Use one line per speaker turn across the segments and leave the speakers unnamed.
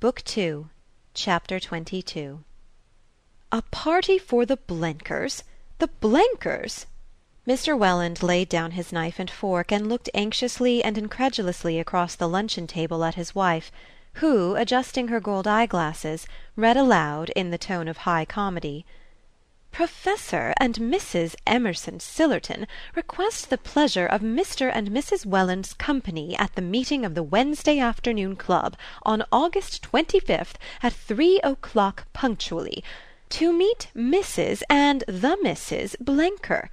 Book Two, Chapter XXII "A party for the Blenkers the Blenkers!" Mr. Welland laid down his knife and fork and looked anxiously and incredulously across the luncheon table at his wife, who, adjusting her gold eye glasses, read aloud, in the tone of high comedy: "Professor and Mrs. Emerson Sillerton request the pleasure of Mr. and Mrs. Welland's company at the meeting of the Wednesday Afternoon Club, on August 25th, at three o'clock punctually, to meet Mrs. and the Misses Blenker,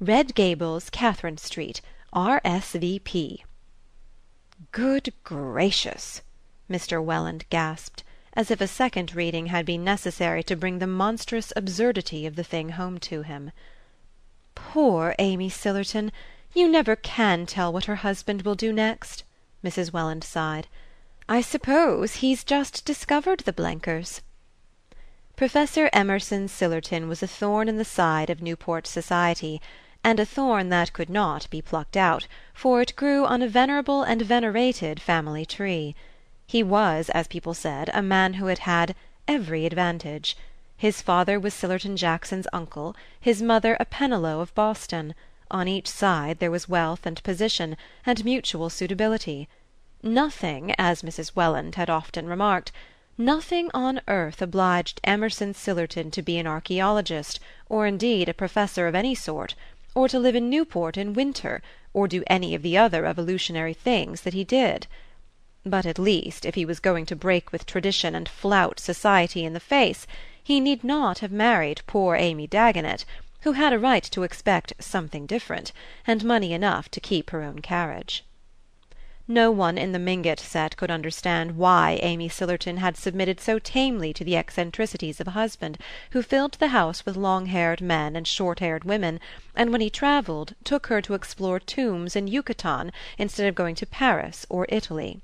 Red Gables, Catherine Street, R.S.V.P." "Good gracious!" Mr. Welland gasped as if a second reading had been necessary to bring the monstrous absurdity of the thing home to him. "Poor Amy Sillerton! You never can tell what her husband will do next," Mrs. Welland sighed. "I suppose he's just discovered the Blenkers." Professor Emerson Sillerton was a thorn in the side of Newport society, and a thorn that could not be plucked out, for it grew on a venerable and venerated family tree. He was, as people said, a man who had had "every advantage." His father was Sillerton Jackson's uncle, his mother a Pennilow of Boston; on each side there was wealth and position, and mutual suitability. Nothing, as Mrs. Welland had often remarked, nothing on earth obliged Emerson Sillerton to be an archaeologist, or indeed a professor of any sort, or to live in Newport in winter, or do any of the other evolutionary things that he did. But at least, if he was going to break with tradition and flout society in the face, he need not have married poor Amy Dagonet, who had a right to expect something different, and money enough to keep her own carriage. No one in the Mingott set could understand why Amy Sillerton had submitted so tamely to the eccentricities of a husband who filled the house with long-haired men and short-haired women, and when he travelled took her to explore tombs in Yucatan instead of going to Paris or Italy.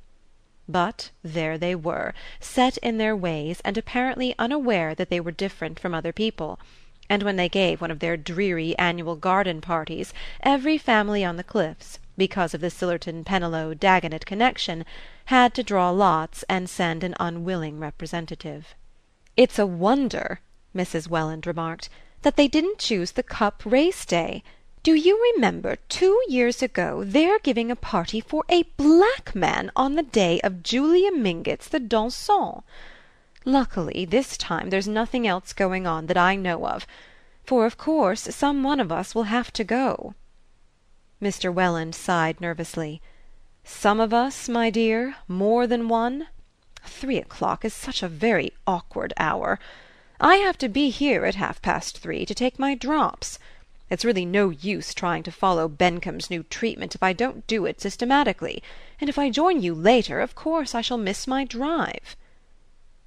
But there they were, set in their ways and apparently unaware that they were different from other people; and when they gave one of their dreary annual garden parties every family on the Cliffs, because of the Sillerton Pennilow Dagonet connexion, had to draw lots and send an unwilling representative. "It's a wonder," Mrs. Welland remarked, "that they didn't choose the Cup race day. Do you remember, two years ago, their giving a party for a black man on the day of Julia Mingott's thé dansant? Luckily, this time there's nothing else going on that I know of, for of course some one of us will have to go." Mr. Welland sighed nervously. "Some of us, my dear? More than one? Three o'clock is such a very awkward hour. I have to be here at half past three to take my drops. It's really no use trying to follow Bencomb's new treatment if I don't do it systematically, and if I join you later of course I shall miss my drive."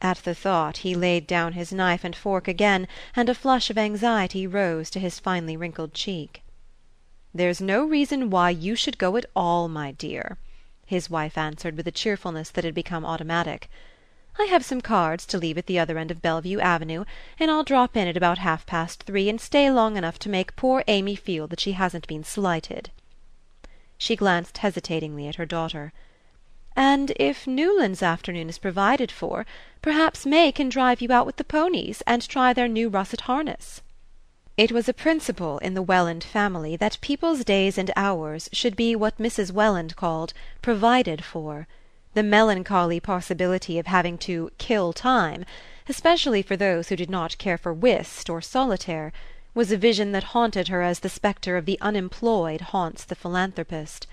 At the thought he laid down his knife and fork again, and a flush of anxiety rose to his finely wrinkled cheek. "There's no reason why you should go at all, my dear," his wife answered with a cheerfulness that had become automatic. I have some cards to leave at the other end of Bellevue Avenue, and I'll drop in at about half past three and stay long enough to make poor Amy feel that she hasn't been slighted." She glanced hesitatingly at her daughter. "And if Newland's afternoon is provided for, perhaps May can drive you out with the ponies, and try their new russet harness." It was a principle in the Welland family that people's days and hours should be what Mrs. Welland called "provided for." The melancholy possibility of having to kill time, especially for those who did not care for whist or solitaire, was a vision that haunted her as the spectre of the unemployed haunts the philanthropist.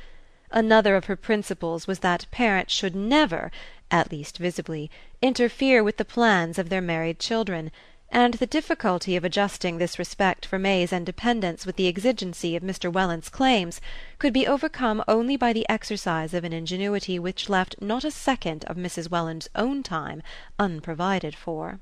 Another of her principles was that parents should never, at least visibly, interfere with the plans of their married children and the difficulty of adjusting this respect for May's independence with the exigency of Mr. Welland's claims could be overcome only by the exercise of an ingenuity which left not a second of Mrs. Welland's own time unprovided for.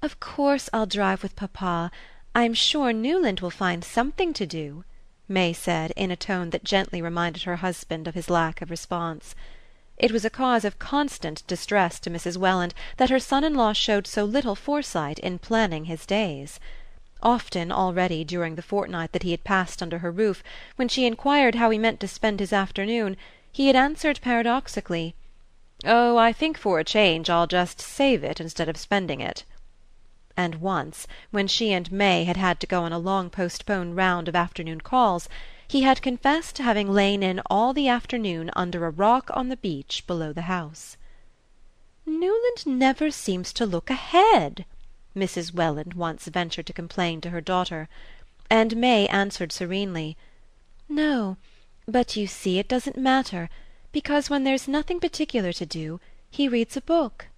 "Of course I'll drive with papa. I'm sure Newland will find something to do," May said in a tone that gently reminded her husband of his lack of response. It was a cause of constant distress to Mrs. Welland that her son in law showed so little foresight in planning his days. Often already during the fortnight that he had passed under her roof, when she enquired how he meant to spend his afternoon, he had answered paradoxically: "Oh, I think for a change I'll just save it instead of spending it." And once, when she and May had had to go on a long postponed round of afternoon calls, he had confessed to having lain in all the afternoon under a rock on the beach below the house. "Newland never seems to look ahead," Mrs. Welland once ventured to complain to her daughter; and May answered serenely: "No, but you see it doesn't matter because when there's nothing particular to do he reads a book."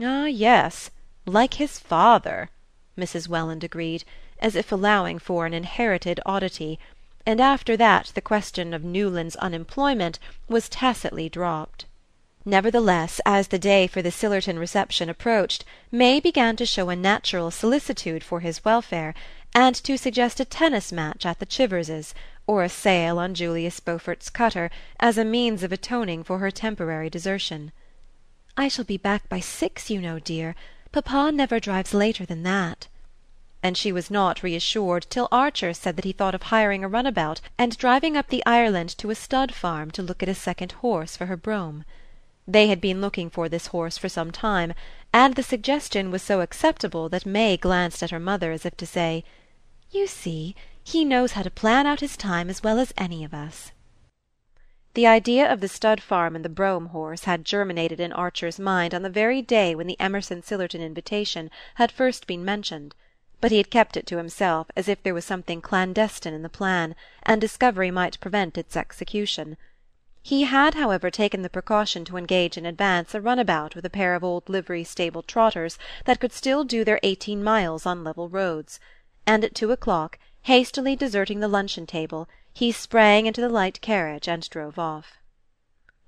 "Ah yes, like his father," Mrs. Welland agreed, as if allowing for an inherited oddity; and after that the question of Newland's unemployment was tacitly dropped. Nevertheless, as the day for the Sillerton reception approached, May began to show a natural solicitude for his welfare, and to suggest a tennis match at the Chiverses or a sail on Julius Beaufort's cutter, as a means of atoning for her temporary desertion. "I shall be back by six, you know, dear. Papa never drives later than that." And she was not reassured till Archer said that he thought of hiring a runabout and driving up the Ireland to a stud farm to look at a second horse for her brougham. They had been looking for this horse for some time, and the suggestion was so acceptable that May glanced at her mother as if to say: "You see! He knows how to plan out his time as well as any of us." The idea of the stud farm and the brougham horse had germinated in Archer's mind on the very day when the Emerson Sillerton invitation had first been mentioned; but he had kept it to himself as if there was something clandestine in the plan, and discovery might prevent its execution. He had, however, taken the precaution to engage in advance a runabout with a pair of old livery stable trotters that could still do their eighteen miles on level roads; and at two o'clock hastily deserting the luncheon-table, he sprang into the light carriage and drove off.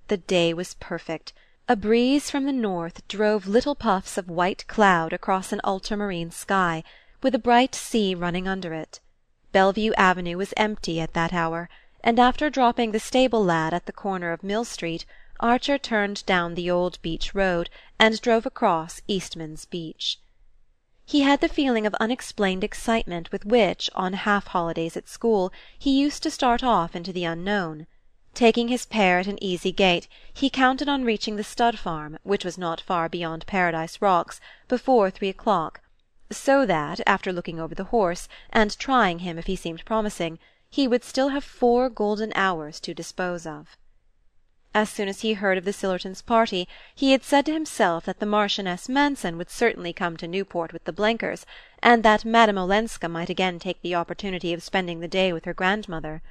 The day was perfect. A breeze from the north drove little puffs of white cloud across an ultramarine sky, with a bright sea running under it. Bellevue Avenue was empty at that hour, and after dropping the stable lad at the corner of Mill Street, Archer turned down the old beach road and drove across Eastman's Beach. He had the feeling of unexplained excitement with which, on half holidays at school, he used to start off into the unknown. Taking his pair at an easy gait, he counted on reaching the stud farm, which was not far beyond Paradise Rocks, before three o'clock, so that, after looking over the horse, and trying him if he seemed promising, he would still have four golden hours to dispose of. As soon as he heard of the Sillertons' party, he had said to himself that the Marchioness Manson would certainly come to Newport with the Blenkers, and that Madame Olenska might again take the opportunity of spending the day with her grandmother.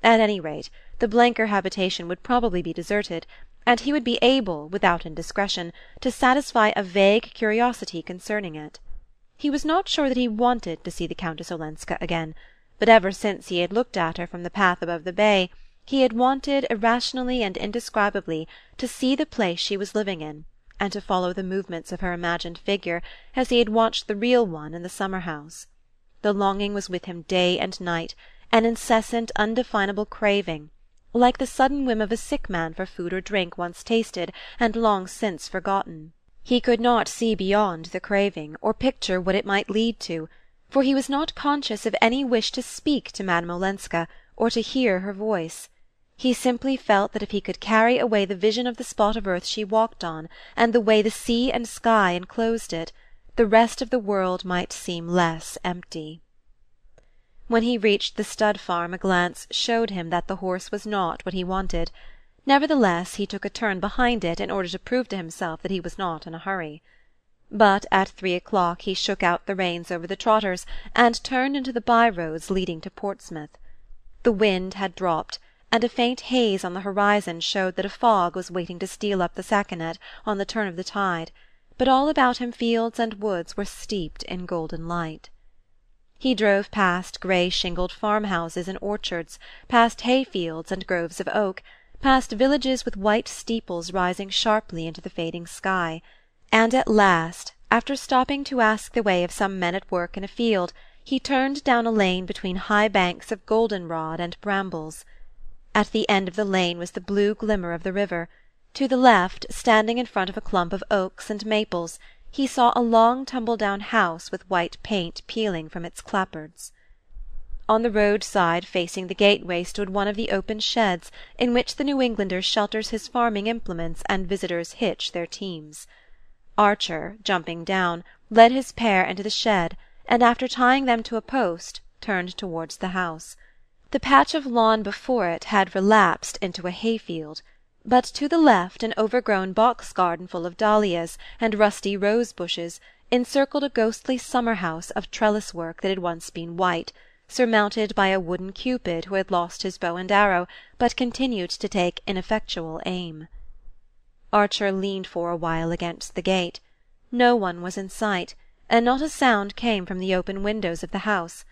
At any rate, the Blenker habitation would probably be deserted, and he would be able, without indiscretion, to satisfy a vague curiosity concerning it. He was not sure that he wanted to see the Countess Olenska again, but ever since he had looked at her from the path above the bay he had wanted, irrationally and indescribably, to see the place she was living in, and to follow the movements of her imagined figure as he had watched the real one in the summer-house. The longing was with him day and night, an incessant undefinable craving, like the sudden whim of a sick man for food or drink once tasted and long since forgotten. He could not see beyond the craving, or picture what it might lead to, for he was not conscious of any wish to speak to Madame Olenska, or to hear her voice. He simply felt that if he could carry away the vision of the spot of earth she walked on, and the way the sea and sky enclosed it, the rest of the world might seem less empty. When he reached the stud farm a glance showed him that the horse was not what he wanted; nevertheless he took a turn behind it in order to prove to himself that he was not in a hurry. But at three o'clock he shook out the reins over the trotters and turned into the by roads leading to Portsmouth. The wind had dropped and a faint haze on the horizon showed that a fog was waiting to steal up the Saconnet on the turn of the tide, but all about him fields and woods were steeped in golden light. He drove past grey shingled farmhouses and orchards, past hay-fields and groves of oak, past villages with white steeples rising sharply into the fading sky, and at last, after stopping to ask the way of some men at work in a field, he turned down a lane between high banks of goldenrod and brambles. At the end of the lane was the blue glimmer of the river; to the left, standing in front of a clump of oaks and maples, he saw a long tumble-down house with white paint peeling from its clapboards. On the roadside facing the gateway stood one of the open sheds in which the New Englander shelters his farming implements and visitors hitch their teams. Archer, jumping down, led his pair into the shed, and after tying them to a post, turned towards the house. The patch of lawn before it had relapsed into a hayfield, but to the left an overgrown box garden full of dahlias and rusty rose bushes encircled a ghostly summer house of trellis work that had once been white, surmounted by a wooden Cupid who had lost his bow and arrow, but continued to take ineffectual aim. Archer leaned for a while against the gate. No one was in sight, and not a sound came from the open windows of the house.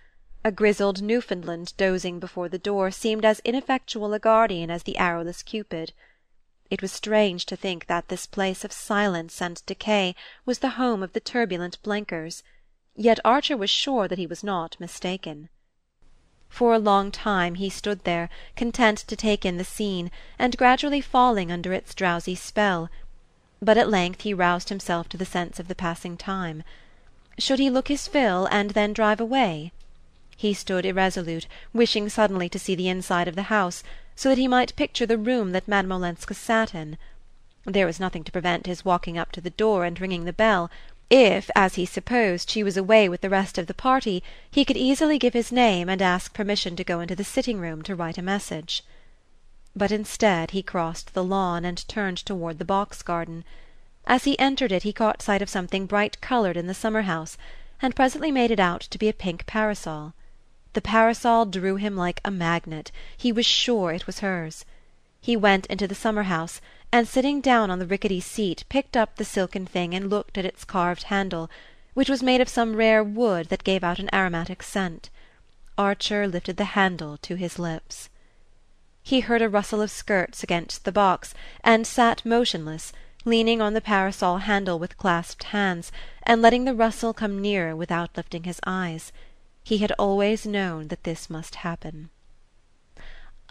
A grizzled Newfoundland dozing before the door seemed as ineffectual a guardian as the arrowless Cupid. It was strange to think that this place of silence and decay was the home of the turbulent Blenkers, yet Archer was sure that he was not mistaken. For a long time he stood there, content to take in the scene, and gradually falling under its drowsy spell; but at length he roused himself to the sense of the passing time. Should he look his fill and then drive away? He stood irresolute, wishing suddenly to see the inside of the house, so that he might picture the room that Madame Olenska sat in. There was nothing to prevent his walking up to the door and ringing the bell. If, as he supposed, she was away with the rest of the party, he could easily give his name and ask permission to go into the sitting-room to write a message. But instead he crossed the lawn and turned toward the box-garden. As he entered it he caught sight of something bright-coloured in the summer-house, and presently made it out to be a pink parasol. The parasol drew him like a magnet; he was sure it was hers. He went into the summer-house, and sitting down on the rickety seat picked up the silken thing and looked at its carved handle, which was made of some rare wood that gave out an aromatic scent. Archer lifted the handle to his lips. He heard a rustle of skirts against the box, and sat motionless, leaning on the parasol handle with clasped hands, and letting the rustle come nearer without lifting his eyes. He had always known that this must happen.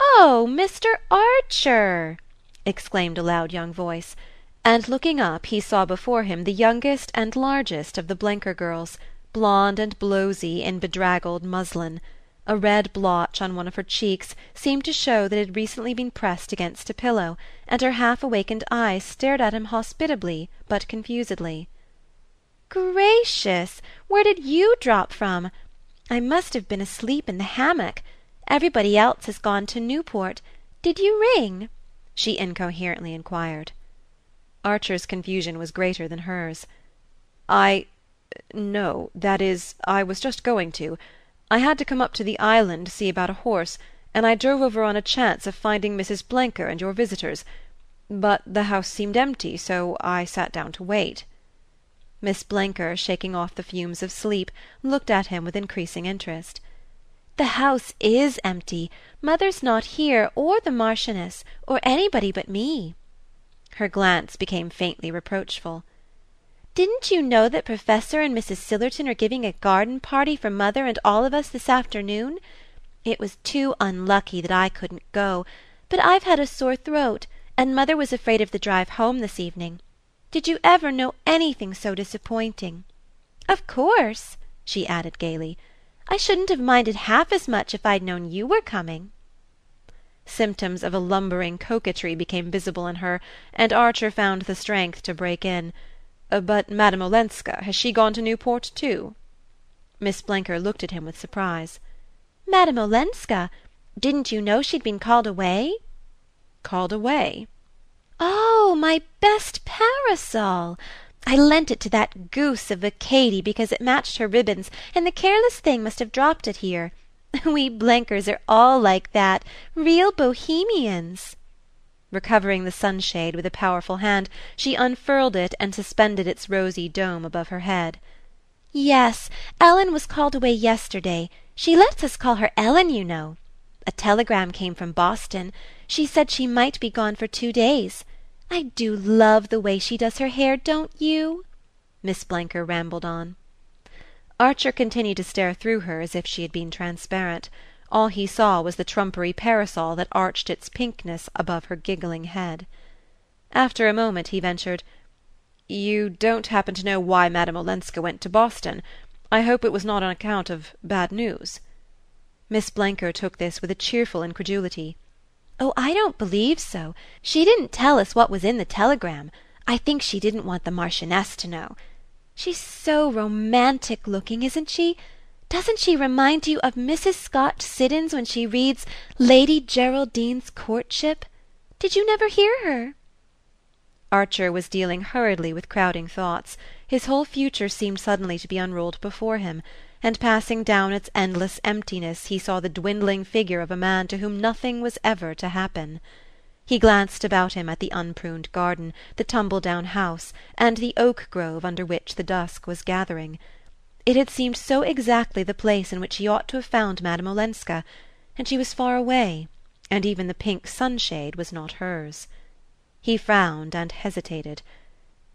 "Oh, Mr. Archer!" Exclaimed a loud young voice, and looking up he saw before him the youngest and largest of the Blenker girls, blonde and blowsy in bedraggled muslin. A red blotch on one of her cheeks seemed to show that it had recently been pressed against a pillow, and her half awakened eyes stared at him hospitably but confusedly. "Gracious! Where did you drop from? I must have been asleep in the hammock. Everybody else has gone to Newport. Did you ring?" She incoherently inquired. Archer's confusion was greater than hers. "I no that is, I was just going to. I had to come up to the island to see about a horse, and I drove over on a chance of finding Mrs. Blenker and your visitors. But the house seemed empty, so I sat down to wait. Miss Blenker, shaking off the fumes of sleep, looked at him with increasing interest. "The house is empty. Mother's not here, or the Marchioness, or anybody but me." Her glance became faintly reproachful. "Didn't you know that Professor and Mrs. Sillerton are giving a garden party for mother and all of us this afternoon? It was too unlucky that I couldn't go, but I've had a sore throat, and mother was afraid of the drive home this evening. Did you ever know anything so disappointing? Of course," she added gaily, "I shouldn't have minded half as much if I'd known you were coming." Symptoms of a lumbering coquetry became visible in her, and Archer found the strength to break in. Uh, "But Madame Olenska, has she gone to Newport too?" Miss Blenker looked at him with surprise. "Madame Olenska? Didn't you know she'd been called away?" "Called away?" "Oh, my best parasol! I lent it to that goose of a Katy because it matched her ribbons, and the careless thing must have dropped it here. We Blenkers are all like that real Bohemians!" Recovering the sunshade with a powerful hand, she unfurled it and suspended its rosy dome above her head. "Yes, Ellen was called away yesterday. She lets us call her Ellen, you know. A telegram came from Boston. She said she might be gone for two days. I do love the way she does her hair, don't you?" Miss Blenker rambled on. Archer continued to stare through her as if she had been transparent. All he saw was the trumpery parasol that arched its pinkness above her giggling head. After a moment he ventured: "You don't happen to know why Madame Olenska went to Boston? I hope it was not on account of bad news." Miss Blenker took this with a cheerful incredulity. "Oh, I don't believe so. She didn't tell us what was in the telegram. I think she didn't want the Marchioness to know. She's so romantic looking, isn't she? Doesn't she remind you of Mrs. Scott Siddons when she reads Lady Geraldine's Courtship? Did you never hear her?" Archer was dealing hurriedly with crowding thoughts; his whole future seemed suddenly to be unrolled before him, and passing down its endless emptiness he saw the dwindling figure of a man to whom nothing was ever to happen. He glanced about him at the unpruned garden, the tumble down house, and the oak grove under which the dusk was gathering. It had seemed so exactly the place in which he ought to have found Madame Olenska, and she was far away, and even the pink sunshade was not hers. He frowned and hesitated.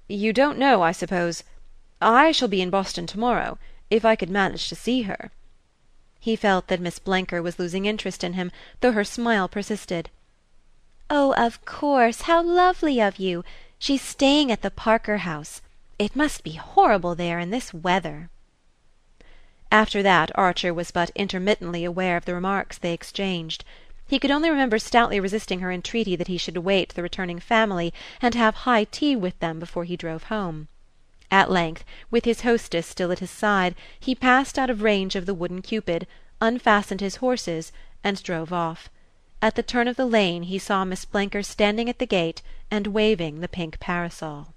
"You don't know, I suppose I shall be in Boston to morrow if I could manage to see her." He felt that Miss Blenker was losing interest in him, though her smile persisted. "Oh, of course how lovely of you! She's staying at the Parker House. It must be horrible there in this weather." After that Archer was but intermittently aware of the remarks they exchanged. He could only remember stoutly resisting her entreaty that he should await the returning family and have high tea with them before he drove home. At length, with his hostess still at his side, he passed out of range of the wooden Cupid, unfastened his horses, and drove off. At the turn of the lane he saw Miss Blenker standing at the gate and waving the pink parasol.